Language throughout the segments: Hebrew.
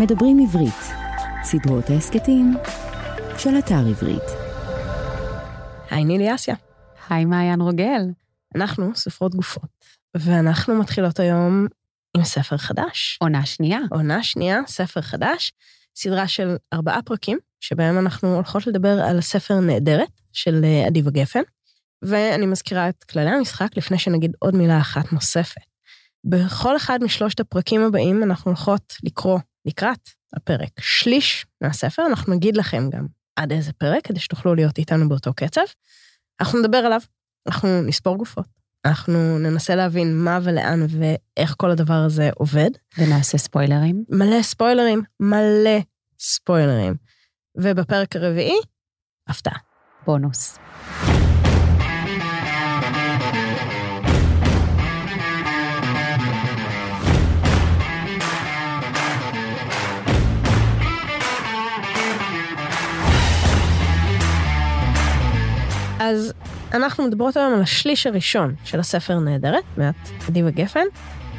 מדברים עברית, סדרות ההסכתים של אתר עברית. היי נילי אסיה. היי מעיין רוגל. אנחנו סופרות גופות, ואנחנו מתחילות היום עם ספר חדש. עונה שנייה. עונה שנייה, ספר חדש, סדרה של ארבעה פרקים, שבהם אנחנו הולכות לדבר על הספר נהדרת של אה, אדיבה גפן, ואני מזכירה את כללי המשחק לפני שנגיד עוד מילה אחת נוספת. בכל אחד משלושת הפרקים הבאים אנחנו הולכות לקרוא לקראת הפרק שליש מהספר, אנחנו נגיד לכם גם עד איזה פרק, כדי שתוכלו להיות איתנו באותו קצב. אנחנו נדבר עליו, אנחנו נספור גופות, אנחנו ננסה להבין מה ולאן ואיך כל הדבר הזה עובד. ונעשה ספוילרים. מלא ספוילרים, מלא ספוילרים. ובפרק הרביעי, הפתעה. בונוס. אז אנחנו מדברות היום על השליש הראשון של הספר נהדרת, מאת אדיבה גפן,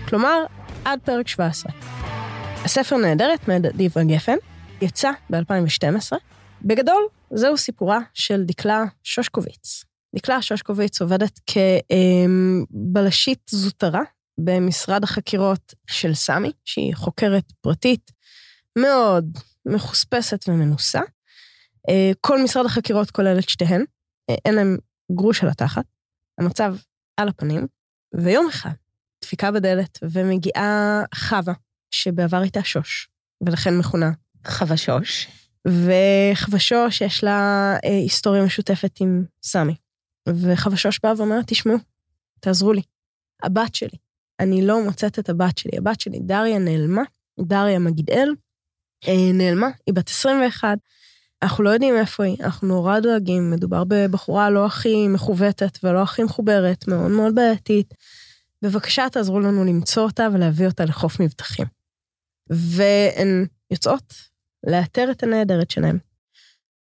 כלומר, עד פרק 17. הספר נהדרת, מאת אדיבה גפן, יצא ב-2012. בגדול, זהו סיפורה של דקלה שושקוביץ. דקלה שושקוביץ עובדת כבלשית זוטרה במשרד החקירות של סמי, שהיא חוקרת פרטית מאוד מחוספסת ומנוסה. אה, כל משרד החקירות כולל את שתיהן, אין להם גרוש על התחת, המצב על הפנים, ויום אחד דפיקה בדלת ומגיעה חווה, שבעבר הייתה שוש, ולכן מכונה חווה שוש. וחווה שוש יש לה אה, היסטוריה משותפת עם סמי. וחווה שוש באה ואומרת, תשמעו, תעזרו לי. הבת שלי, אני לא מוצאת את הבת שלי. הבת שלי, דריה נעלמה, דריה מגידאל, אה, נעלמה, היא בת 21, אנחנו לא יודעים איפה היא, אנחנו נורא דואגים, מדובר בבחורה לא הכי מכוותת ולא הכי מחוברת, מאוד מאוד בעייתית. בבקשה תעזרו לנו למצוא אותה ולהביא אותה לחוף מבטחים. והן יוצאות לאתר את הנהדרת שלהן.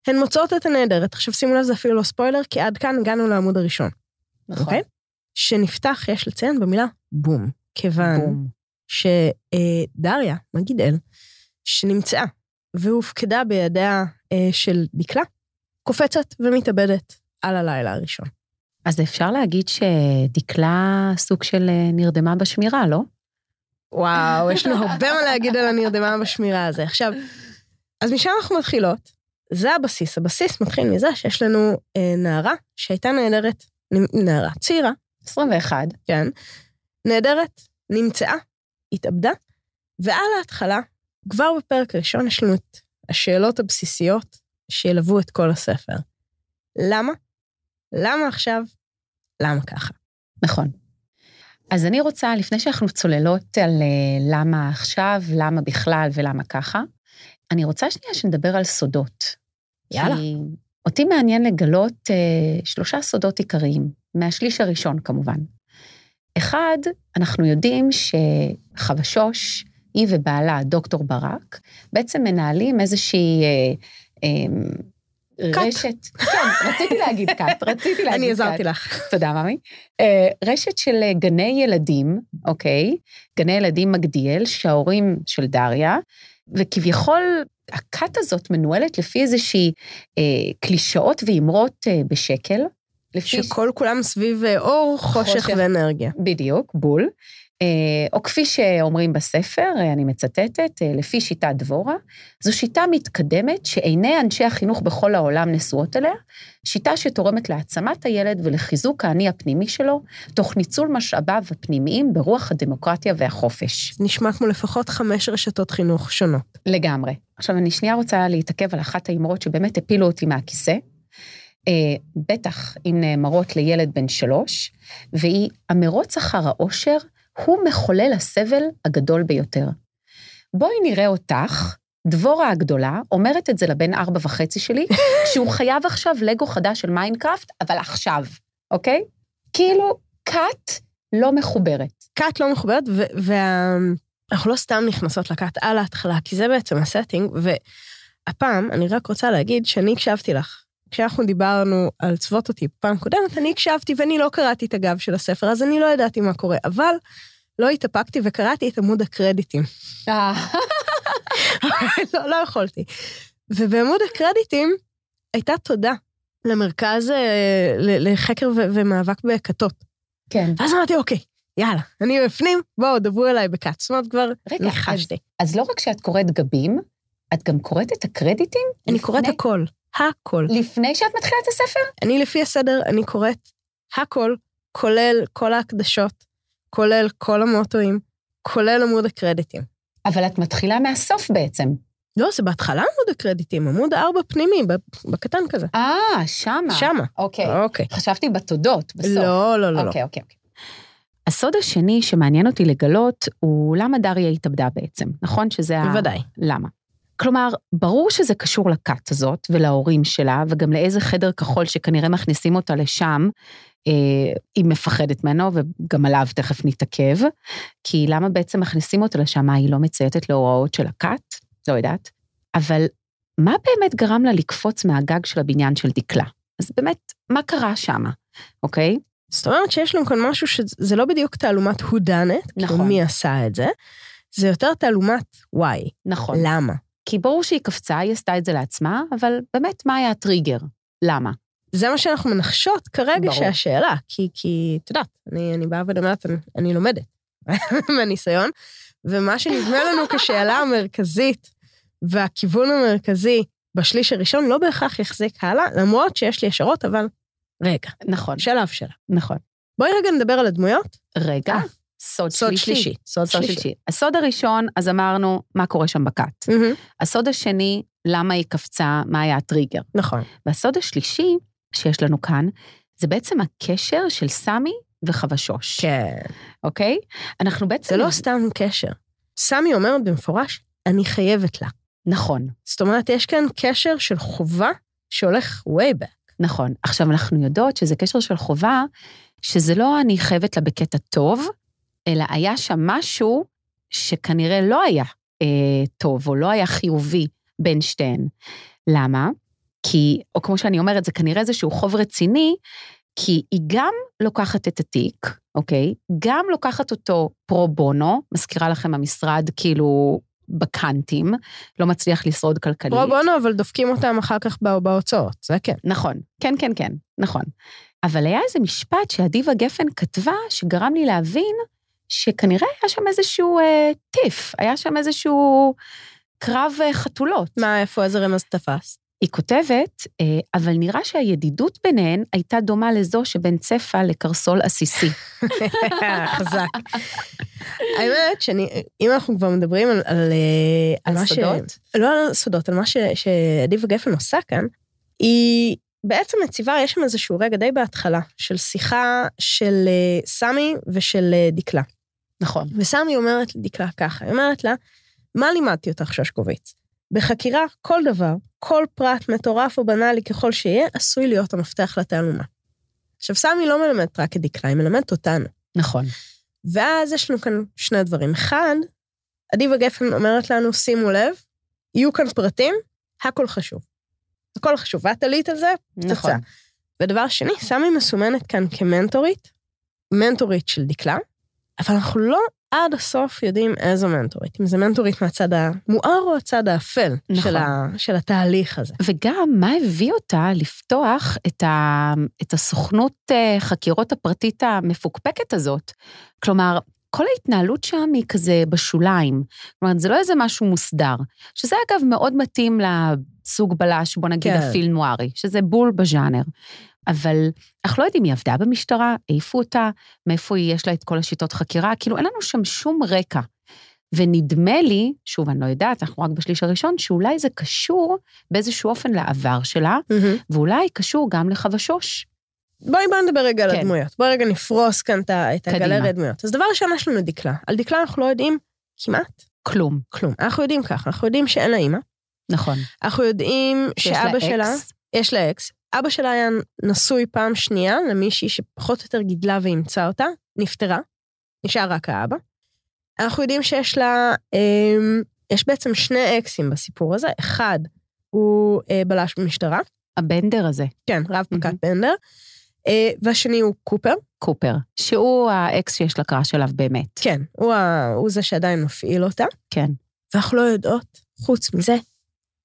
הן מוצאות את הנהדרת, עכשיו שימו לב, זה אפילו לא ספוילר, כי עד כאן הגענו לעמוד הראשון. נכון. אוקיי? שנפתח, יש לציין במילה בום, כיוון. שדריה מגידאל, שנמצאה והופקדה בידיה אה, של דקלה, קופצת ומתאבדת על הלילה הראשון. אז אפשר להגיד שדקלה סוג של אה, נרדמה בשמירה, לא? וואו, יש לנו הרבה מה להגיד על הנרדמה בשמירה הזה. עכשיו, אז משם אנחנו מתחילות, זה הבסיס. הבסיס מתחיל מזה שיש לנו אה, נערה שהייתה נהדרת, נערה צעירה, 21. כן, נהדרת, נמצאה, התאבדה, ועל ההתחלה, כבר בפרק הראשון יש לנו את השאלות הבסיסיות שילוו את כל הספר. למה? למה עכשיו? למה ככה? נכון. אז אני רוצה, לפני שאנחנו צוללות על אה, למה עכשיו, למה בכלל ולמה ככה, אני רוצה שנייה שנדבר על סודות. יאללה. כי אותי מעניין לגלות אה, שלושה סודות עיקריים, מהשליש הראשון כמובן. אחד, אנחנו יודעים שחווה שוש, היא ובעלה, דוקטור ברק, בעצם מנהלים איזושהי אה, אה, קאט. רשת... כן, רציתי להגיד קאט, רציתי להגיד קאט. אני עזרתי לך. תודה, ממי. אה, רשת של אה, גני ילדים, אוקיי? גני ילדים מגדיאל, שההורים של דריה, וכביכול הכת הזאת מנוהלת לפי איזושהי אה, קלישאות ואמרות אה, בשקל. לפי שכל כולם סביב אה, אור, חושך חושך. ואנרגיה. בדיוק, בול. אה, או כפי שאומרים בספר, אה, אני מצטטת, אה, לפי שיטת דבורה, זו שיטה מתקדמת שעיני אנשי החינוך בכל העולם נשואות אליה, שיטה שתורמת להעצמת הילד ולחיזוק האני הפנימי שלו, תוך ניצול משאביו הפנימיים ברוח הדמוקרטיה והחופש. נשמע כמו לפחות חמש רשתות חינוך שונות. לגמרי. עכשיו, אני שנייה רוצה להתעכב על אחת האמרות שבאמת הפילו אותי מהכיסא. אה, בטח אם נאמרות לילד בן שלוש, והיא, המרוץ אחר האושר הוא מחולל הסבל הגדול ביותר. בואי נראה אותך, דבורה הגדולה, אומרת את זה לבן ארבע וחצי שלי, כשהוא חייב עכשיו לגו חדש של מיינקראפט, אבל עכשיו, אוקיי? כאילו, כת לא מחוברת. כת לא מחוברת, ואנחנו לא סתם נכנסות לכת על ההתחלה, כי זה בעצם ה setting, והפעם אני רק רוצה להגיד שאני הקשבתי לך. כשאנחנו דיברנו על צוות אותי פעם קודמת, אני הקשבתי ואני לא קראתי את הגב של הספר, אז אני לא ידעתי מה קורה, אבל לא התאפקתי וקראתי את עמוד הקרדיטים. לא, לא יכולתי. ובעמוד הקרדיטים הייתה תודה למרכז אה, לחקר ומאבק בכתות. כן. ואז אמרתי, אוקיי, יאללה, אני בפנים, בואו, דברו אליי בכת. זאת אומרת, כבר רגע, ניחשתי. אז לא רק שאת קוראת גבים, את גם קוראת את הקרדיטים? אני קוראת לפני- הכל, הכל. לפני שאת מתחילה את הספר? אני לפי הסדר, אני קוראת הכל, כולל כל ההקדשות, כולל כל המוטואים, כולל עמוד הקרדיטים. אבל את מתחילה מהסוף בעצם. לא, זה בהתחלה עמוד הקרדיטים, עמוד ארבע פנימי, ב- בקטן כזה. אה, שמה. שמה. אוקיי. אוקיי. חשבתי בתודות, בסוף. לא, לא, לא, לא. אוקיי, אוקיי, אוקיי. הסוד השני שמעניין אותי לגלות הוא למה דריה התאבדה בעצם, נכון? שזה ה... בוודאי. למה? כלומר, ברור שזה קשור לכת הזאת ולהורים שלה, וגם לאיזה חדר כחול שכנראה מכניסים אותה לשם, היא מפחדת ממנו, וגם עליו תכף נתעכב, כי למה בעצם מכניסים אותה לשם? מה, היא לא מצייתת להוראות של הכת? לא יודעת. אבל מה באמת גרם לה לקפוץ מהגג של הבניין של דקלה? אז באמת, מה קרה שם, אוקיי? זאת אומרת שיש לנו כאן משהו שזה לא בדיוק תעלומת הודנת, נכון. כאילו מי עשה את זה, זה יותר תעלומת וואי. נכון. למה? כי ברור שהיא קפצה, היא עשתה את זה לעצמה, אבל באמת, מה היה הטריגר? למה? זה מה שאנחנו מנחשות כרגע ברור. שהשאלה, כי, כי את יודעת, אני, אני באה ואומרת, אני, אני לומדת מהניסיון, ומה שנדמה לנו כשאלה המרכזית והכיוון המרכזי בשליש הראשון לא בהכרח יחזיק הלאה, למרות שיש לי השערות, אבל רגע, נכון, שלב שלה. נכון. בואי רגע נדבר על הדמויות. רגע, אה, סוד סוד שלישי. שלישי. סוד סוד שלישי. שלישי. הסוד הראשון, אז אמרנו, מה קורה שם בכת. מהמם, הסוד השני, למה היא קפצה, מה היה הטריגר. נכון. והסוד השלישי שיש לנו כאן, זה בעצם הקשר של סמי וחבשוש, כן. אוקיי? אנחנו בעצם... זה לא סתם קשר. סמי אומרת במפורש, אני חייבת לה. נכון, זאת אומרת, יש כאן קשר של חובה שהולך way back. נכון. עכשיו, אנחנו יודעות שזה קשר של חובה, שזה לא אני חייבת לה בקטע טוב, אלא היה שם משהו שכנראה לא היה אה, טוב, או לא היה חיובי בין שתיהן. למה? כי, או כמו שאני אומרת, זה כנראה איזשהו חוב רציני, כי היא גם לוקחת את התיק, אוקיי? גם לוקחת אותו פרו בונו, מזכירה לכם המשרד כאילו בקאנטים, לא מצליח לשרוד כלכלית. פרו בונו, אבל דופקים אותם אחר כך בהוצאות, זה כן. נכון, כן, כן, כן, נכון. אבל היה איזה משפט שאדיבה גפן כתבה, שגרם לי להבין שכנראה היה שם איזשהו אה, טיף, היה שם איזשהו קרב אה, חתולות. מה, איפה, איזה רמז תפס? היא כותבת, אה, אבל נראה שהידידות ביניהן הייתה דומה לזו שבין צפה לקרסול עסיסי. חזק. האמת שאני, אם אנחנו כבר מדברים על... על, על מה ש- סודות? לא על סודות, על מה ש- שאדיבה גפן עושה כאן, היא בעצם מציבה, יש שם איזשהו רגע די בהתחלה, של שיחה של אה, סמי ושל אה, דקלה. נכון. וסמי אומרת לדקלה ככה, היא אומרת לה, מה לימדתי אותך, שושקוביץ? בחקירה, כל דבר, כל פרט מטורף או בנאלי ככל שיהיה, עשוי להיות המפתח לתעלומה. עכשיו, סמי לא מלמדת רק את דקלה, היא מלמדת אותנו. נכון. ואז יש לנו כאן שני דברים. אחד, אדיבה גפן אומרת לנו, שימו לב, יהיו כאן פרטים, הכל חשוב. הכל חשוב, ואת עלית על זה, פצצה. נכון. ודבר שני, סמי מסומנת כאן כמנטורית, מנטורית של דקלה, אבל אנחנו לא עד הסוף יודעים איזו מנטורית. אם זו מנטורית מהצד המואר או הצד האפל נכון. של, ה, של התהליך הזה. וגם, מה הביא אותה לפתוח את, ה, את הסוכנות אה, חקירות הפרטית המפוקפקת הזאת? כלומר, כל ההתנהלות שם היא כזה בשוליים. כלומר, זה לא איזה משהו מוסדר, שזה אגב מאוד מתאים לסוג בלש, בוא נגיד כן. הפיל נוארי, שזה בול בז'אנר. אבל אנחנו לא יודעים, היא עבדה במשטרה, העיפו אותה, מאיפה היא, יש לה את כל השיטות חקירה, כאילו אין לנו שם שום רקע. ונדמה לי, שוב, אני לא יודעת, אנחנו רק בשליש הראשון, שאולי זה קשור באיזשהו אופן לעבר שלה, ואולי קשור גם לחבשוש. בואי בואי נדבר רגע על כן. הדמויות. בואי רגע נפרוס כאן את ה- את קדימה. הגלריה דמויות. אז דבר ראשון, יש לנו דקלה. על דקלה אנחנו לא יודעים כמעט כלום, כלום. אנחנו יודעים ככה, אנחנו יודעים שאין לה אימא. נכון. אנחנו יודעים שאבא שלה, יש לה אקס. אבא שלה היה נשוי פעם שנייה למישהי שפחות או יותר גידלה ואימצה אותה, נפטרה, נשאר רק האבא. אנחנו יודעים שיש לה, אמ, יש בעצם שני אקסים בסיפור הזה, אחד הוא אה, בלש במשטרה, הבנדר הזה, כן, רב פקד מהמם. בנדר, אה, והשני הוא קופר, קופר, שהוא האקס שיש לה קראש עליו באמת. כן, הוא, ה, הוא זה שעדיין מפעיל אותה, כן. ואנחנו לא יודעות חוץ מזה,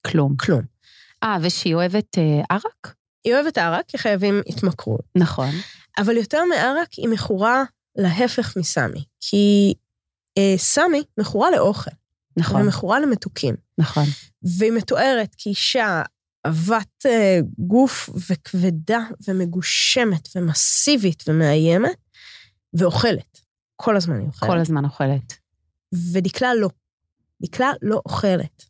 כלום. כלום. אה, ושהיא אוהבת אה, ערק? היא אוהבת ערק, כי חייבים התמכרות. נכון. אבל יותר מערק, היא מכורה להפך מסמי. כי אה, סמי מכורה לאוכל, נכון, ומכורה למתוקים. נכון. והיא מתוארת כאישה עבת אה, גוף וכבדה ומגושמת ומסיבית ומאיימת, ואוכלת. כל הזמן היא אוכלת. כל הזמן אוכלת. ודקלה לא. דקלה לא אוכלת.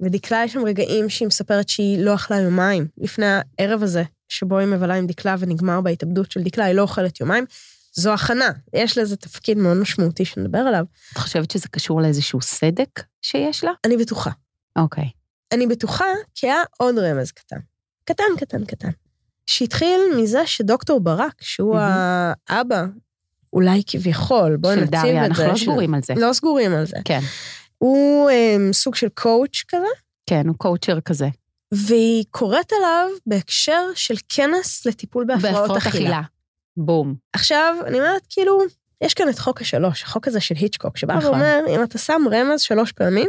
ודקלה יש שם רגעים שהיא מספרת שהיא לא אכלה יומיים. לפני הערב הזה, שבו היא מבלה עם דקלה ונגמר בהתאבדות של דקלה, היא לא אוכלת יומיים. זו הכנה, יש לזה תפקיד מאוד משמעותי שנדבר עליו. את חושבת שזה קשור לאיזשהו סדק שיש לה? אני בטוחה. אוקיי. אני בטוחה כי היה עוד רמז קטן. קטן, קטן, קטן. שהתחיל מזה שדוקטור ברק, שהוא מהמם. האבא, אולי כביכול, בואי של נציב את זה. דריה, אנחנו לא של- סגורים על זה. לא סגורים על זה. כן, הוא um, סוג של קואוץ' כזה, כן, הוא קואוצ'ר כזה. והיא קוראת עליו בהקשר של כנס לטיפול בהפרעות אכילה. בום. עכשיו, אני אומרת, כאילו, יש כאן את חוק השלוש, החוק הזה של היצ'קוק, שבא נכון. ואומר, אם אתה שם רמז שלוש פעמים,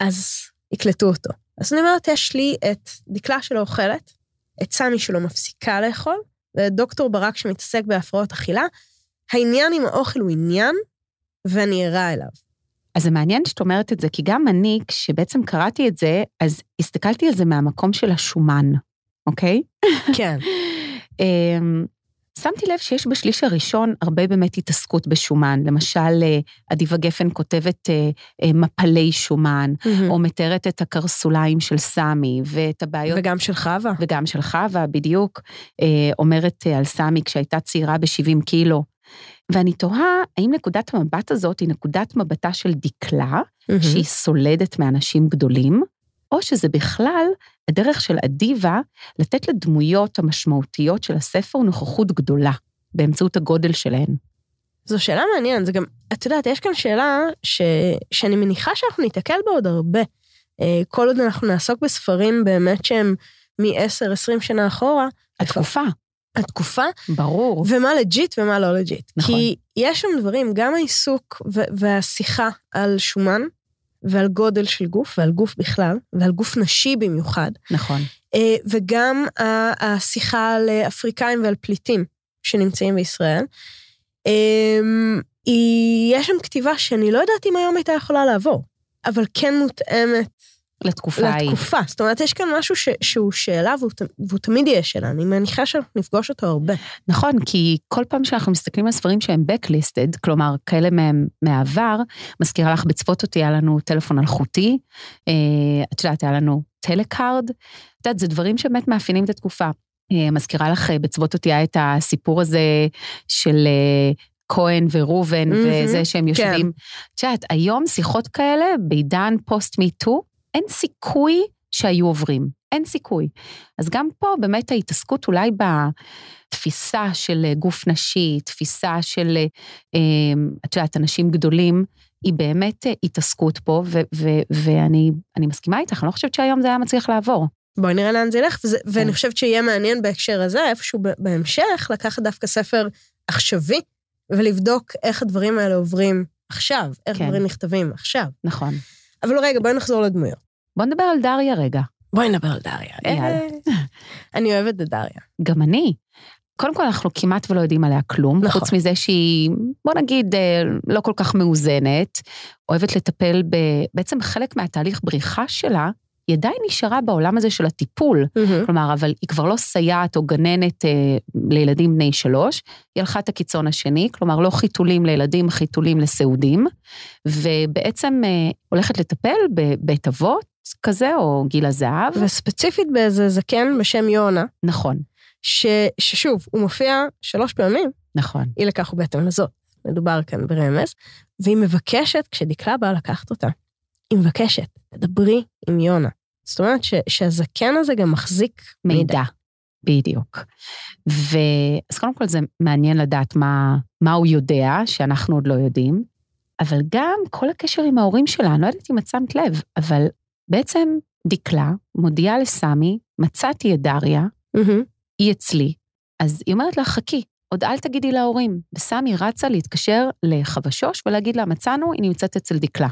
אז יקלטו אותו. אז אני אומרת, יש לי את דקלה שלא אוכלת, את סמי שלא מפסיקה לאכול, ואת דוקטור ברק שמתעסק בהפרעות אכילה. העניין עם האוכל הוא עניין, ואני ערה אליו. אז זה מעניין שאת אומרת את זה, כי גם אני, כשבעצם קראתי את זה, אז הסתכלתי על זה מהמקום של השומן, אוקיי? כן. אמ, שמתי לב שיש בשליש הראשון הרבה באמת התעסקות בשומן. למשל, אה, אדיבה גפן כותבת אה, אה, מפלי שומן, או מתארת את הקרסוליים של סמי, ואת הבעיות... וגם של חווה. וגם של חווה, בדיוק, אומרת על סמי כשהייתה צעירה ב-70 קילו. ואני תוהה, האם נקודת המבט הזאת היא נקודת מבטה של דקלה, שהיא סולדת מאנשים גדולים, או שזה בכלל הדרך של אדיבה לתת לדמויות המשמעותיות של הספר נוכחות גדולה, באמצעות הגודל שלהן. זו שאלה מעניינת, זה גם, את יודעת, יש כאן שאלה ש, שאני מניחה שאנחנו ניתקל בה עוד הרבה. אה, כל עוד אנחנו נעסוק בספרים באמת שהם מ-10-20 שנה אחורה, התקופה, התקופה, ברור. ומה legit ומה לא legit. נכון. כי יש שם דברים, גם העיסוק והשיחה על שומן, ועל גודל של גוף, ועל גוף בכלל, ועל גוף נשי במיוחד, נכון. אה, וגם השיחה על אפריקאים ועל פליטים שנמצאים בישראל. היא- יש שם כתיבה שאני לא יודעת אם היום הייתה יכולה לעבור, אבל כן מותאמת לתקופה ההיא. לתקופה. זאת אומרת, יש כאן משהו ש- שהוא שאלה והוא, והוא תמיד יהיה שאלה, אני מניחה שאנחנו נפגוש אותו הרבה. נכון, כי כל פעם שאנחנו מסתכלים על ספרים שהם backlisted, כלומר, כאלה מהם מהעבר, מזכירה לך, בצפות אותי היה לנו טלפון אלחוטי, אה, את יודעת, היה לנו טלקארד, את יודעת, זה דברים שבאמת מאפיינים את התקופה. אה, מזכירה לך, אה, בצוות אותי היה את הסיפור הזה של כהן וראובן, מהמם, וזה שהם יושבים. את יודעת, היום שיחות כאלה, בעידן post-Me Too, אין סיכוי שהיו עוברים. אין סיכוי. אז גם פה באמת ההתעסקות אולי בתפיסה של אה, גוף נשי, תפיסה של, אה, אה, את יודעת, אנשים גדולים, היא באמת אה, התעסקות פה, ו- ו- ואני אני מסכימה איתך, אני לא חושבת שהיום זה היה מצליח לעבור. בואי נראה לאן זה ילך, וזה, כן. ואני חושבת שיהיה מעניין בהקשר הזה, איפשהו בהמשך, לקחת דווקא ספר עכשווי, ולבדוק איך הדברים האלה עוברים עכשיו, איך כן. דברים נכתבים עכשיו. נכון. אבל רגע, בואי נחזור לדמויות. בוא נדבר על דריה רגע. בואי נדבר על דריה. יאללה. אה, אני אוהבת את דריה. גם אני. קודם כל, אנחנו כמעט ולא יודעים עליה כלום, נכון. חוץ מזה שהיא, בוא נגיד, אה, לא כל כך מאוזנת, אוהבת לטפל ב... בעצם חלק מהתהליך בריחה שלה, היא עדיין נשארה בעולם הזה של הטיפול. כלומר, אבל היא כבר לא סייעת או גננת אה, לילדים בני שלוש, היא הלכה את הקיצון השני, כלומר, לא חיתולים לילדים, חיתולים לסעודים, ובעצם אה, הולכת לטפל בבית אבות כזה, או גיל הזהב. וספציפית באיזה זקן בשם יונה, נכון, ש, ששוב, הוא מופיע שלוש פעמים, נכון. אי לכך ובהתאם לזאת. מדובר כאן ברמז, והיא מבקשת, כשדקלה באה לקחת אותה, היא מבקשת, תדברי עם יונה. זאת אומרת ש, שהזקן הזה גם מחזיק מידע. מידע. בדיוק. ואז קודם כל זה מעניין לדעת מה, מה הוא יודע, שאנחנו עוד לא יודעים, אבל גם כל הקשר עם ההורים שלה, אני לא יודעת אם את שמת לב, אבל בעצם דקלה מודיעה לסמי, מצאתי את דריה, מהמם. היא אצלי, אז היא אומרת לה, חכי, עוד אל תגידי להורים. וסמי רצה להתקשר לחבשוש ולהגיד לה, מצאנו, היא נמצאת אצל דקלה.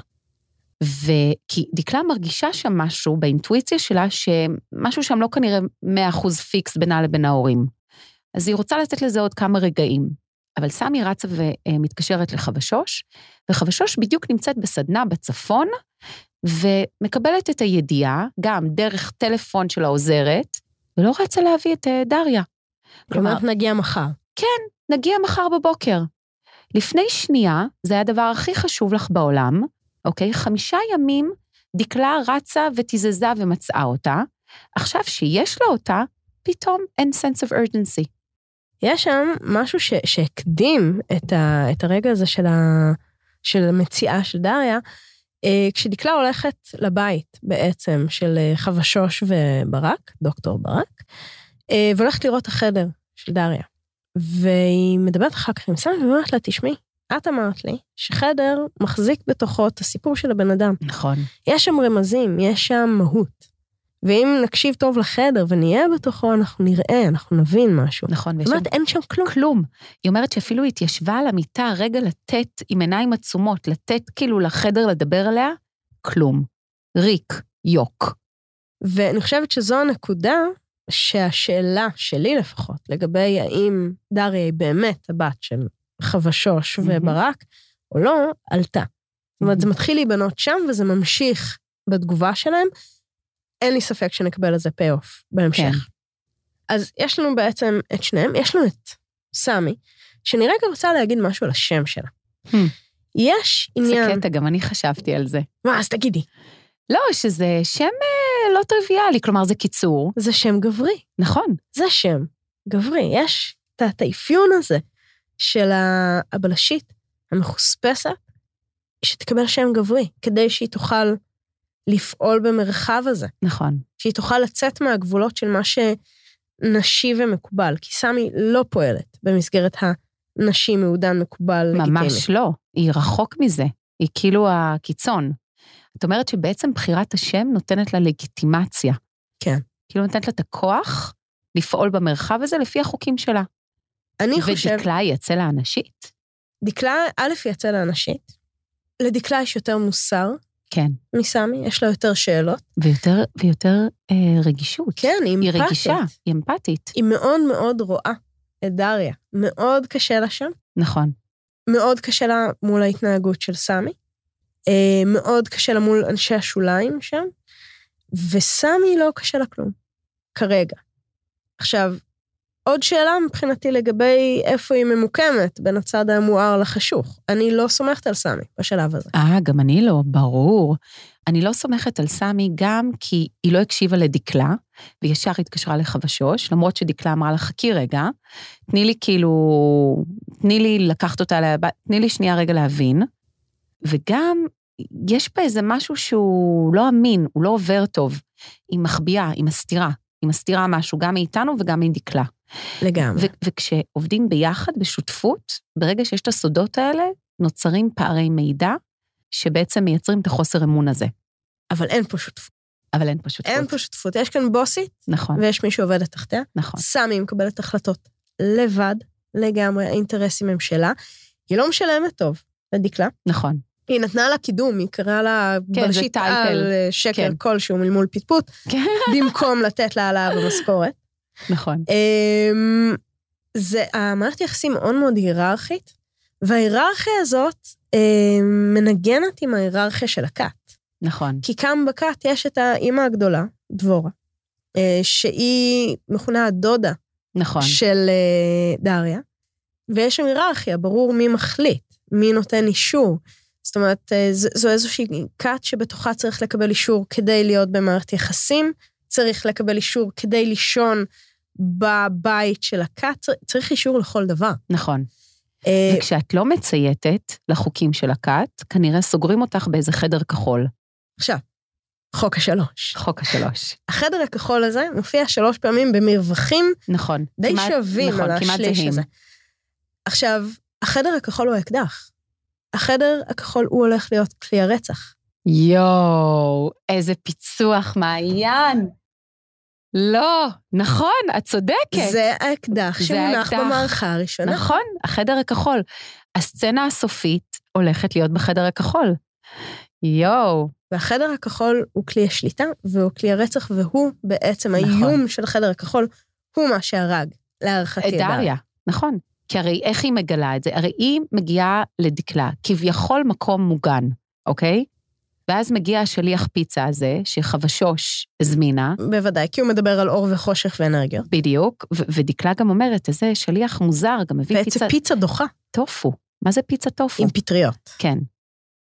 וכי דקלה מרגישה שם משהו באינטואיציה שלה, שמשהו שם לא כנראה 100% פיקס בינה לבין ההורים. אז היא רוצה לתת לזה עוד כמה רגעים. אבל סמי רצה ומתקשרת לחבשוש, וחבשוש בדיוק נמצאת בסדנה בצפון, ומקבלת את הידיעה, גם דרך טלפון של העוזרת, ולא רצה להביא את אה, דריה. כלומר, נגיע מחר. כן, נגיע מחר בבוקר. לפני שנייה, זה היה הדבר הכי חשוב לך בעולם, אוקיי? חמישה ימים דקלה רצה ותיזזה ומצאה אותה. עכשיו שיש לה אותה, פתאום אין sense of urgency. יש שם משהו ש, שהקדים את, ה, את הרגע הזה של, ה, של המציאה של דריה, כשדקלה הולכת לבית בעצם של אה, חבשוש וברק, דוקטור ברק, אה, והולכת לראות את החדר של דריה. והיא מדברת אחר כך עם סמי ואומרת לה, תשמעי, את אמרת לי שחדר מחזיק בתוכו את הסיפור של הבן אדם. נכון. יש שם רמזים, יש שם מהות. ואם נקשיב טוב לחדר ונהיה בתוכו, אנחנו נראה, אנחנו נבין משהו. נכון. זאת אומרת, אין שם כלום. כלום. היא אומרת שאפילו התיישבה על המיטה רגע לתת, עם עיניים עצומות, לתת כאילו לחדר לדבר עליה, כלום. ריק, יוק. ואני חושבת שזו הנקודה שהשאלה שלי לפחות, לגבי האם דריה היא באמת הבת של חבשוש mm-hmm. וברק, או לא, עלתה. זאת אומרת, זה מתחיל להיבנות שם וזה ממשיך בתגובה שלהם. אין לי ספק שנקבל לזה payoff בהמשך. כן. אז יש לנו בעצם את שניהם, יש לנו את סמי, שאני רגע רוצה להגיד משהו על השם שלה. Hmm. יש עניין... זה קטע, גם אני חשבתי על זה. מה, אז תגידי. לא, שזה שם אה, לא טריוויאלי, כלומר זה קיצור. זה שם גברי. נכון. זה שם גברי. יש את האפיון הזה של הבלשית המחוספסת, שתקבל שם גברי, כדי שהיא תוכל לפעול במרחב הזה. נכון. שהיא תוכל לצאת מהגבולות של מה שנשי ומקובל, כי סמי לא פועלת במסגרת הנשי מעודן מקובל לגיטימי. ממש לא, היא רחוק מזה, היא כאילו הקיצון. את אומרת שבעצם בחירת השם נותנת לה לגיטימציה. כן. כאילו נותנת לה את הכוח לפעול במרחב הזה לפי החוקים שלה. אני חושב... ודקלה היא אצל האנשית? דקלה, א', היא אצל האנשית. לדקלה יש יותר מוסר. כן. מסמי, יש לה יותר שאלות. ויותר, ויותר אה, רגישות. כן, היא אמפתית. היא רגישה, היא אמפתית. היא מאוד מאוד רואה את דריה. מאוד קשה לה שם. נכון. מאוד קשה לה מול ההתנהגות של סמי. אה, מאוד קשה לה מול אנשי השוליים שם. וסמי לא קשה לה כלום. כרגע. עכשיו, עוד שאלה מבחינתי לגבי איפה היא ממוקמת בין הצד המואר לחשוך. אני לא סומכת על סמי בשלב הזה. אה, גם אני לא, ברור. אני לא סומכת על סמי גם כי היא לא הקשיבה לדקלה, וישר התקשרה לחבשוש, למרות שדקלה אמרה לה, חכי רגע, תני לי כאילו, תני לי לקחת אותה, להב... תני לי שנייה רגע להבין. וגם, יש בה איזה משהו שהוא לא אמין, הוא לא עובר טוב. היא מחביאה, היא מסתירה. היא מסתירה משהו גם מאיתנו וגם מדקלה. לגמרי. וכשעובדים ביחד, בשותפות, ברגע שיש את הסודות האלה, נוצרים פערי מידע, שבעצם מייצרים את החוסר אמון הזה. אבל אין פה שותפות. אבל אין פה שותפות. אין פה שותפות. יש כאן בוסית, נכון. ויש מי שעובדת תחתיה. נכון. סמי מקבלת החלטות לבד, לגמרי, האינטרסים הם שלה. היא לא משלמת טוב לדקלה. נכון. היא נתנה לה קידום, היא קראה לה כן, בלשית על שקל כן. כלשהו מלמול פטפוט, כן. במקום לתת לה העלאה במשכורת. נכון. אמ, זה, המערכת יחסים מאוד מאוד היררכית, וההיררכיה הזאת אמ, מנגנת עם ההיררכיה של הכת. נכון. כי כאן בכת יש את האימא הגדולה, דבורה, אה, שהיא מכונה הדודה נכון. של אה, דריה, ויש שם היררכיה, ברור מי מחליט, מי נותן אישור. זאת אומרת, אה, זו איזושהי כת שבתוכה צריך לקבל אישור כדי להיות במערכת יחסים, צריך לקבל אישור כדי לישון בבית של הכת, צריך אישור לכל דבר. נכון. אה, וכשאת לא מצייתת לחוקים של הכת, כנראה סוגרים אותך באיזה חדר כחול. עכשיו, חוק השלוש. חוק השלוש. החדר הכחול הזה מופיע שלוש פעמים במרווחים נכון, די כמעט, שווים נכון, על השליש זהים. הזה. עכשיו, החדר הכחול הוא האקדח. החדר הכחול הוא הולך להיות כלי הרצח. יואו, איזה פיצוח מעיין. לא, נכון, את צודקת. זה האקדח שמונח. במערכה הראשונה. נכון, החדר הכחול. הסצנה הסופית הולכת להיות בחדר הכחול. יואו. והחדר הכחול הוא כלי השליטה, והוא כלי הרצח, והוא בעצם נכון. האיום של החדר הכחול, הוא מה שהרג, להערכתי, את דריה, נכון. כי הרי איך היא מגלה את זה? הרי היא מגיעה לדקלה, כביכול מקום מוגן, אוקיי? ואז מגיע השליח פיצה הזה, שחבשוש הזמינה, בוודאי, כי הוא מדבר על אור וחושך ואנרגיות. בדיוק, ו- ודקלה גם אומרת, איזה שליח מוזר, גם מביא בעצם פיצה פיצה דוחה, טופו. מה זה פיצה טופו? עם פטריות. כן.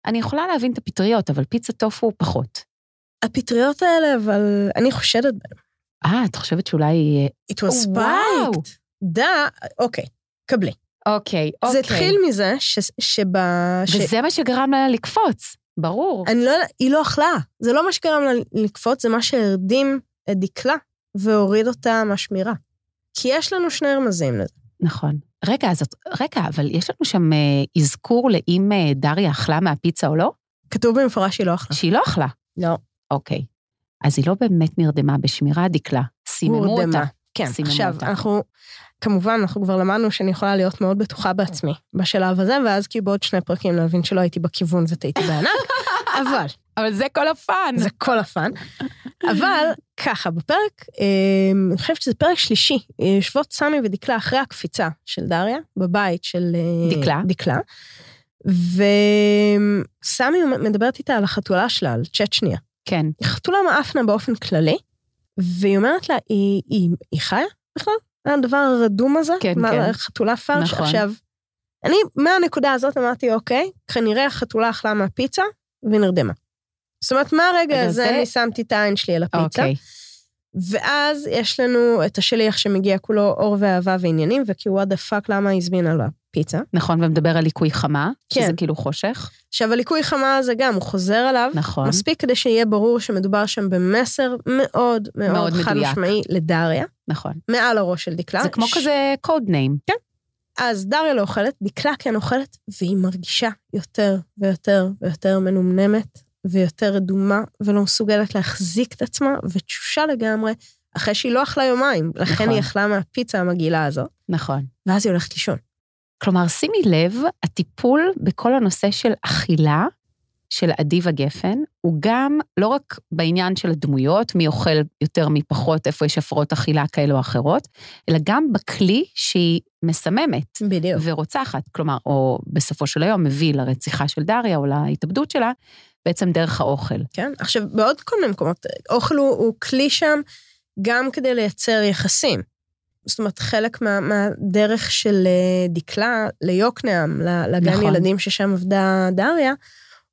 אני יכולה להבין את הפטריות, אבל פיצה טופו פחות. הפטריות האלה, אבל אני חושדת בהן. אה, את חושבת שאולי... It was spiked. דה, אוקיי, קבלי. אוקיי, אוקיי. זה התחיל מזה ש, שב... ש... וזה מה שגרם לה לקפוץ, ברור. אני לא, היא לא אכלה. זה לא מה שגרם לה לקפוץ, זה מה שהרדים את דקלה והוריד אותה מהשמירה. כי יש לנו שני רמזים לזה. נכון. רגע, אז את... רגע, אבל יש לנו שם אה, אזכור לאם אה, דריה אכלה מהפיצה או לא? כתוב במפורש שהיא לא אכלה. שהיא לא אכלה. לא. אוקיי. אז היא לא באמת נרדמה בשמירה, דקלה. סיממו. אותה. כן, עכשיו, אותה. אנחנו, כמובן, אנחנו כבר למדנו שאני יכולה להיות מאוד בטוחה בעצמי בשלב הזה, ואז כי בעוד שני פרקים להבין שלא הייתי בכיוון וטעיתי בענק, אבל, אבל זה כל הפאן. זה כל הפאן. אבל ככה, בפרק, אה, אני חושבת שזה פרק שלישי, אה, יושבות סמי ודקלה אחרי הקפיצה של דריה, בבית של אה, דקלה. דקלה. וסמי מדברת איתה על החתולה שלה, על צ'אט שנייה. כן. היא חתולה מאפנה באופן כללי, והיא אומרת לה, היא, היא, היא חיה בכלל? הדבר הרדום הזה? כן, מה, כן. חתולה פרש. נכון. עכשיו, אני מהנקודה הזאת אמרתי, אוקיי, כנראה החתולה אכלה מהפיצה ונרדמה. זאת אומרת, מהרגע רגע, הזה זה- אני שמתי את העין שלי על הפיצה, אוקיי. ואז יש לנו את השליח שמגיע כולו אור ואהבה ועניינים, וכי the fuck, למה היא הזמינה לו פיצה? נכון, ומדבר על ליקוי חמה, כן. שזה כאילו חושך. עכשיו, הליקוי חמה הזה גם, הוא חוזר עליו, נכון. מספיק כדי שיהיה ברור שמדובר שם במסר מאוד מאוד, מאוד חד מדויק. משמעי לדריה, נכון. מעל הראש של דקלה. זה כמו ש- כזה code name. אז דריה לא אוכלת, דקלה כן אוכלת, והיא מרגישה יותר ויותר ויותר מנומנמת, ויותר רדומה, ולא מסוגלת להחזיק את עצמה, ותשושה לגמרי, אחרי שהיא לא אכלה יומיים. לכן נכון. היא אכלה מהפיצה המגעילה הזאת, נכון. ואז היא הולכת לישון. כלומר, שימי לב, הטיפול בכל הנושא של אכילה של אדיבה גפן, הוא גם לא רק בעניין של הדמויות, מי אוכל יותר מי פחות, איפה יש הפרעות אכילה כאלו או אחרות, אלא גם בכלי שהיא מסממת בדיוק. ורוצחת. כלומר, או בסופו של היום מביא לרציחה של דריה או להתאבדות שלה, בעצם דרך האוכל. כן? עכשיו, בעוד כל מיני מקומות, אוכל הוא, הוא כלי שם גם כדי לייצר יחסים. זאת אומרת, חלק מה, מהדרך של אה, דקלה ליוקנעם, לגן. נכון. ילדים ששם עבדה דריה,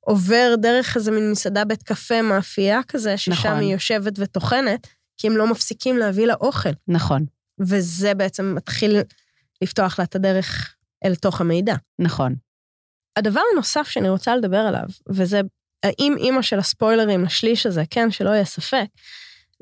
עובר דרך איזה מין מסעדה בית קפה מאפייה כזה, ששם נכון. היא יושבת וטוחנת, כי הם לא מפסיקים להביא לה אוכל. נכון, וזה בעצם מתחיל לפתוח לה את הדרך אל תוך המידע. נכון. הדבר הנוסף שאני רוצה לדבר עליו, וזה האם אימא של הספוילרים לשליש הזה, כן, שלא יהיה ספק,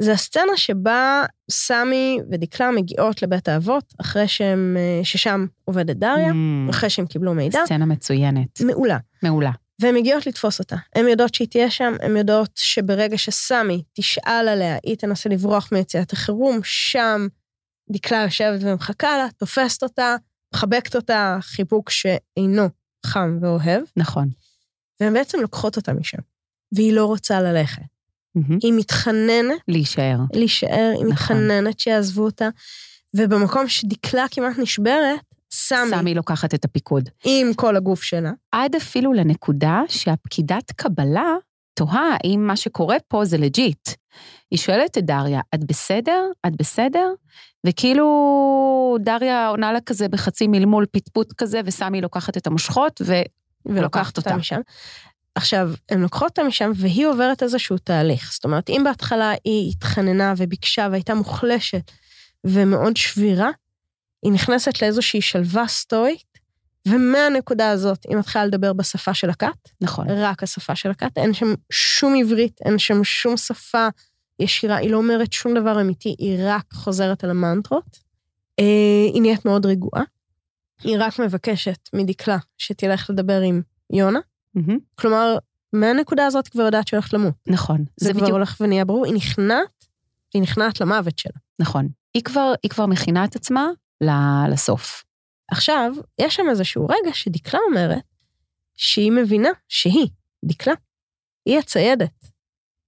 זה הסצנה שבה סמי ודקלה מגיעות לבית האבות, אחרי שהם, אה, ששם עובדת דריה, Mm, אחרי שהם קיבלו מידע, סצנה מצוינת, מעולה. מעולה. והן מגיעות לתפוס אותה. הן יודעות שהיא תהיה שם, הן יודעות שברגע שסמי תשאל עליה, היא תנסה לברוח מיציאת החירום, שם דקלה יושבת ומחכה לה, תופסת אותה, מחבקת אותה, חיבוק שאינו חם ואוהב, נכון. והן בעצם לוקחות אותה משם. והיא לא רוצה ללכת. מהמם. היא מתחננת להישאר. להישאר, היא נכון. מתחננת שיעזבו אותה, ובמקום שדקלה כמעט נשברת, סמי, סמי לוקחת את הפיקוד. עם כל הגוף שלה, עד אפילו לנקודה שהפקידת קבלה תוהה האם מה שקורה פה זה legit. היא שואלת את דריה, את בסדר? את בסדר? וכאילו דריה עונה לה כזה בחצי מלמול פטפוט כזה, וסמי לוקחת את המושכות, ו... ולוקחת אותה אותה. משם. עכשיו, הן לוקחות אותה משם, והיא עוברת איזשהו תהליך. זאת אומרת, אם בהתחלה היא התחננה וביקשה והייתה מוחלשת ומאוד שבירה, היא נכנסת לאיזושהי שלווה סטואית, ומהנקודה הזאת היא מתחילה לדבר בשפה של הכת, נכון, רק השפה של הכת, אין שם שום עברית, אין שם שום שפה ישירה, היא לא אומרת שום דבר אמיתי, היא רק חוזרת על המנטרות. אה, היא נהיית מאוד רגועה. היא רק מבקשת מדקלה שתלך לדבר עם יונה. מהמם. כלומר, מהנקודה הזאת כבר יודעת שהיא הולכת למות. נכון. זה, זה כבר בדיוק, הולך ונהיה ברור, היא נכנעת, והיא נכנעת למוות שלה. נכון. היא כבר, היא כבר מכינה את עצמה ל- לסוף. עכשיו, יש שם איזשהו רגע שדקלה אומרת שהיא מבינה שהיא, דקלה, היא הציידת,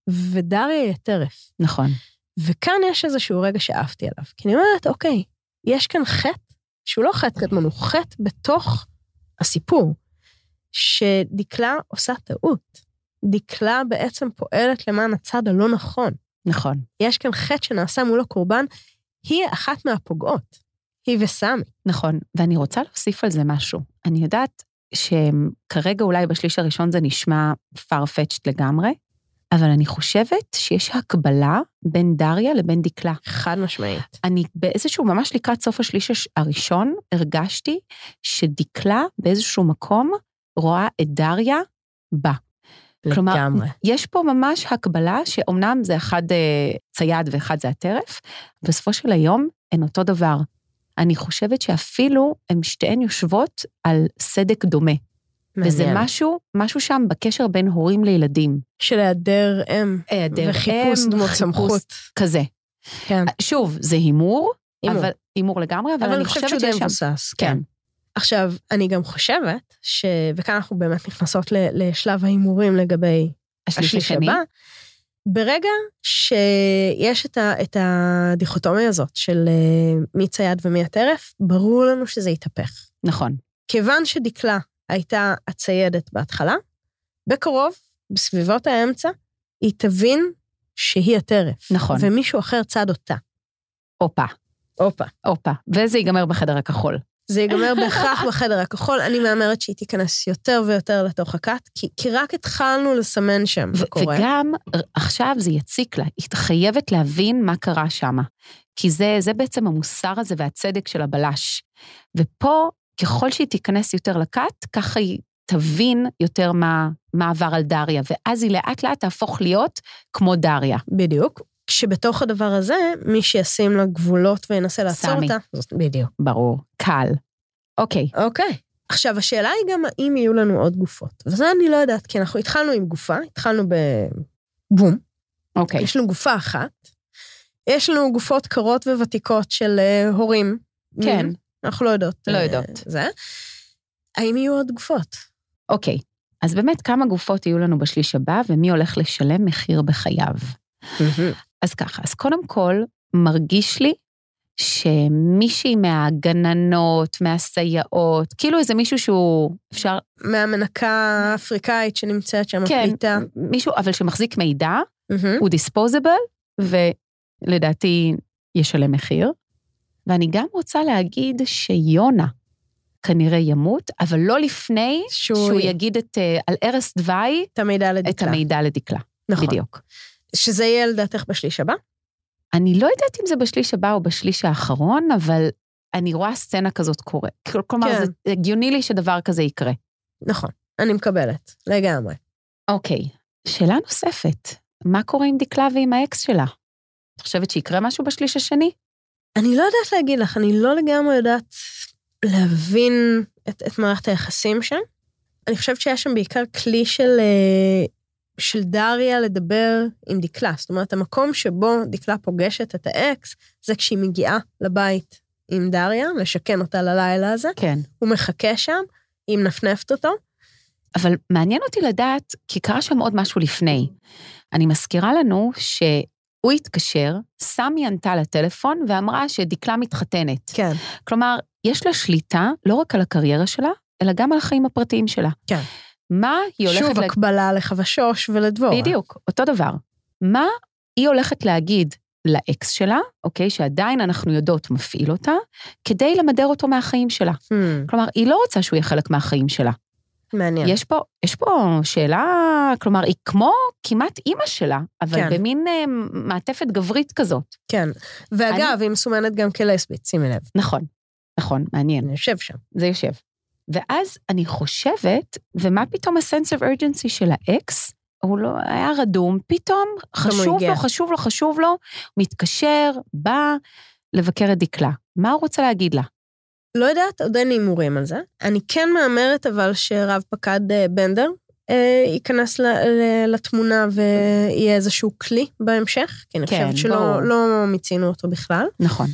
ודריה היא הטרף. נכון. וכאן יש איזשהו רגע שאהבתי עליו, כי אני אומרת, אוקיי, יש כאן חטא, שהוא לא חטא קדמון, הוא חטא בתוך הסיפור, שדקלה עושה טעות. דקלה בעצם פועלת למען הצד הלא נכון. נכון. יש כאן חטא שנעשה מול הקורבן, היא אחת מהפוגעות, היא וסמי. נכון, ואני רוצה להוסיף על זה משהו. אני יודעת שכרגע אולי בשליש הראשון זה נשמע farfetched לגמרי, אבל אני חושבת שיש הקבלה בין דריה לבין דקלה. חד משמעית. אני באיזשהו, ממש לקראת סוף השליש הש- הראשון, הרגשתי שדקלה באיזשהו מקום רואה את דריה בה. כלומר, לגמרי. יש פה ממש הקבלה שאומנם זה אחד אה, צייד ואחד זה הטרף, בסופו של היום הן אותו דבר. אני חושבת שאפילו הן שתיהן יושבות על סדק דומה. וזה מעניין. משהו, משהו שם בקשר בין הורים לילדים. של היעדר אם. היעדר וחיפוש אם, דמות סמכות. כזה. כן. שוב, זה הימור, הימור. אבל הימור לגמרי, אבל, אבל אני חושבת שם. מבוסס. כן. עכשיו, אני גם חושבת, ש... וכאן אנחנו באמת נכנסות. לשלב ההימורים לגבי השליש השליש השני, הבא, ברגע שיש את, ה... את הדיכוטומיה הזאת של אה, מי צייד ומי הטרף, ברור לנו שזה יתהפך. נכון, כיוון שדקלה הייתה הציידת בהתחלה, בקרוב, בסביבות האמצע, היא תבין שהיא הטרף. נכון. ומישהו אחר צד אותה. הופה, הופה. הופה, וזה ייגמר בחדר הכחול. זה ייגמר בהכרח בחדר הכחול, אני מהמרת שהיא תיכנס יותר ויותר לתוך הכת, כי, כי רק התחלנו לסמן שם מה קורה. וגם עכשיו זה יציק לה, היא חייבת להבין מה קרה שם. כי זה, זה בעצם המוסר הזה והצדק של הבלש. ופה, ככל שהיא תיכנס יותר לכת, ככה היא תבין יותר מה, מה עבר על דריה, ואז היא לאט לאט תהפוך להיות כמו דריה. בדיוק. כשבתוך הדבר הזה, מי שישים לה גבולות וינסה לעצור סמי. אותה, זאת בדיוק. ברור, קל. אוקיי, אוקיי. עכשיו, השאלה היא גם האם יהיו לנו עוד גופות. וזה אני לא יודעת, כי אנחנו התחלנו עם גופה, התחלנו בבום, אוקיי. יש לנו גופה אחת, יש לנו גופות קרות וותיקות של אה, הורים. כן. אנחנו לא יודעות. לא אה, יודעות. זה. האם יהיו עוד גופות? אוקיי. אז באמת, כמה גופות יהיו לנו בשליש הבא, ומי הולך לשלם מחיר בחייו? אז ככה, אז קודם כל, מרגיש לי שמישהי מהגננות, מהסייעות, כאילו איזה מישהו שהוא, אפשר, מהמנקה האפריקאית שנמצאת שם, כן, הפליטה. מישהו, אבל שמחזיק מידע, מהמם. הוא דיספוזיבל, ולדעתי ישלם מחיר. ואני גם רוצה להגיד שיונה כנראה ימות, אבל לא לפני שהוא שהוא יגיד את, אה, על ערש דווי את המידע את לדקלה. המידע לדקלה. נכון. בדיוק. שזה יהיה לדעתך בשליש הבא? אני לא יודעת אם זה בשליש הבא או בשליש האחרון, אבל אני רואה סצנה כזאת קורה. כל- כלומר, כן. זה הגיוני לי שדבר כזה יקרה. נכון, אני מקבלת, לגמרי. אוקיי, שאלה נוספת, מה קורה עם דקלה ועם האקס שלה? את חושבת שיקרה משהו בשליש השני? אני לא יודעת להגיד לך, אני לא לגמרי יודעת להבין את, את מערכת היחסים שם. אני חושבת שהיה שם בעיקר כלי של, אה, של דריה לדבר עם דקלה. זאת אומרת, המקום שבו דקלה פוגשת את האקס, זה כשהיא מגיעה לבית עם דריה, לשכן אותה ללילה הזה. כן. הוא מחכה שם, היא מנפנפת אותו. אבל מעניין אותי לדעת, כי קרה שם עוד משהו לפני. אני מזכירה לנו שהוא התקשר, סמי ענתה לטלפון ואמרה שדקלה מתחתנת. כן. כלומר, יש לה שליטה לא רק על הקריירה שלה, אלא גם על החיים הפרטיים שלה. כן. מה היא הולכת... שוב, לה- הקבלה לחווה שוש ולדבורה. בדיוק, אותו דבר. מה היא הולכת להגיד לאקס שלה, אוקיי, שעדיין אנחנו יודעות מפעיל אותה, כדי למדר אותו מהחיים שלה. Hmm, כלומר, היא לא רוצה שהוא יהיה חלק מהחיים שלה. מעניין. יש פה, יש פה שאלה, כלומר, היא כמו כמעט אימא שלה, אבל כן. במין אה, מעטפת גברית כזאת. כן. ואגב, היא מסומנת גם כלסבית, שימי לב. נכון, נכון, מעניין, אני יושב שם. זה יושב. ואז אני חושבת, ומה פתאום ה-sense of urgency של האקס? הוא לא היה רדום, פתאום חשוב. לו, חשוב לו, חשוב לו, מתקשר, בא לבקר את דקלה. מה הוא רוצה להגיד לה? לא יודעת, עוד אין לי הימורים על זה. אני כן מהמרת אבל שרב פקד אה, בנדר אה, ייכנס ל- ל- לתמונה ויהיה איזשהו כלי בהמשך, כי אני כן, חושבת ברור. שלא לא מיצינו אותו בכלל. נכון.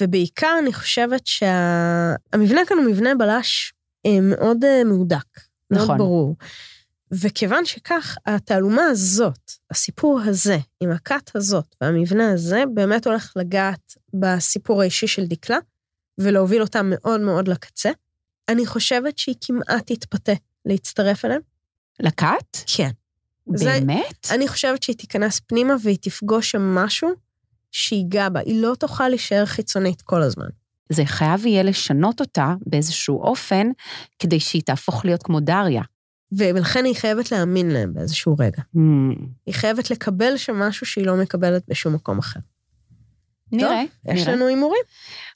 ובעיקר אני חושבת שהמבנה כאן הוא מבנה בלש אה, מאוד אה, מהודק, מאוד נכון. ברור. וכיוון שכך, התעלומה הזאת, הסיפור הזה, עם הכת הזאת והמבנה הזה, באמת הולך לגעת בסיפור האישי של דקלה, ולהוביל אותה מאוד מאוד לקצה. אני חושבת שהיא כמעט תתפתה להצטרף אליהם. לכת? כן. זה- באמת? אני חושבת שהיא תיכנס פנימה והיא תפגוש שם משהו שיגע בה. היא לא תוכל להישאר חיצונית כל הזמן. זה חייב יהיה לשנות אותה באיזשהו אופן, כדי שהיא תהפוך להיות כמו דריה. ולכן היא חייבת להאמין להם באיזשהו רגע. Hmm. היא חייבת לקבל שם משהו שהיא לא מקבלת בשום מקום אחר. נראה, יש נראה. לנו הימורים.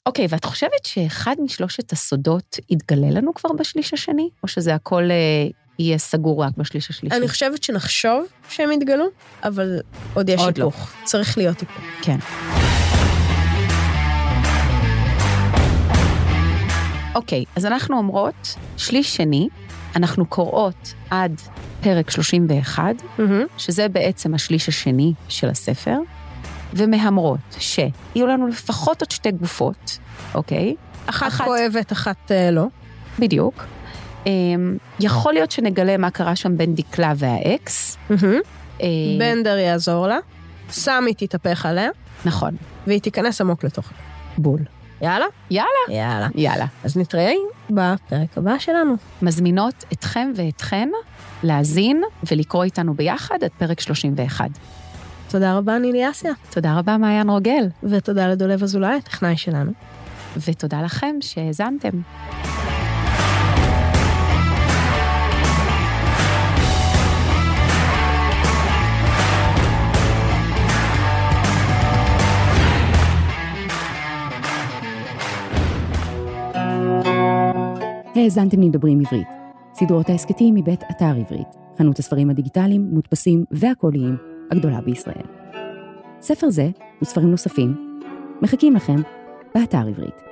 אוקיי, ואת חושבת שאחד משלושת הסודות יתגלה לנו כבר בשליש השני? או שזה הכל אה, יהיה סגור רק בשליש השלישי? אני חושבת שנחשוב שהם יתגלו, אבל עוד יש עוד לא. היפוך. צריך להיות היפוך. כן. אוקיי, אז אנחנו אומרות, שליש שני, אנחנו קוראות עד פרק 31, מהמם. שזה בעצם השליש השני של הספר, ומהמרות שיהיו לנו לפחות עוד שתי גופות, אוקיי? אחת אחת. כואבת, אחת אה, לא. בדיוק. אמ, יכול להיות שנגלה מה קרה שם בין דקלה והאקס. אה, בנדר יעזור לה, סמי תתהפך עליה, נכון, והיא תיכנס עמוק לתוך. בול. יאללה? יאללה. יאללה. יאללה. אז נתראה בפרק הבא שלנו. מזמינות אתכם ואתכן להאזין ולקרוא איתנו ביחד את פרק 31. תודה רבה, נילי אסיה. תודה רבה, מעיין רוגל, ותודה לדולב אזולאי, הטכנאי שלנו. ותודה לכם שהאזנתם. האזנתם לדברים עברית. סדרות ההסכתים מבית אתר עברית, חנות הספרים הדיגיטליים, מודפסים והקוליים הגדולה בישראל. ספר זה וספרים נוספים מחכים לכם באתר עברית.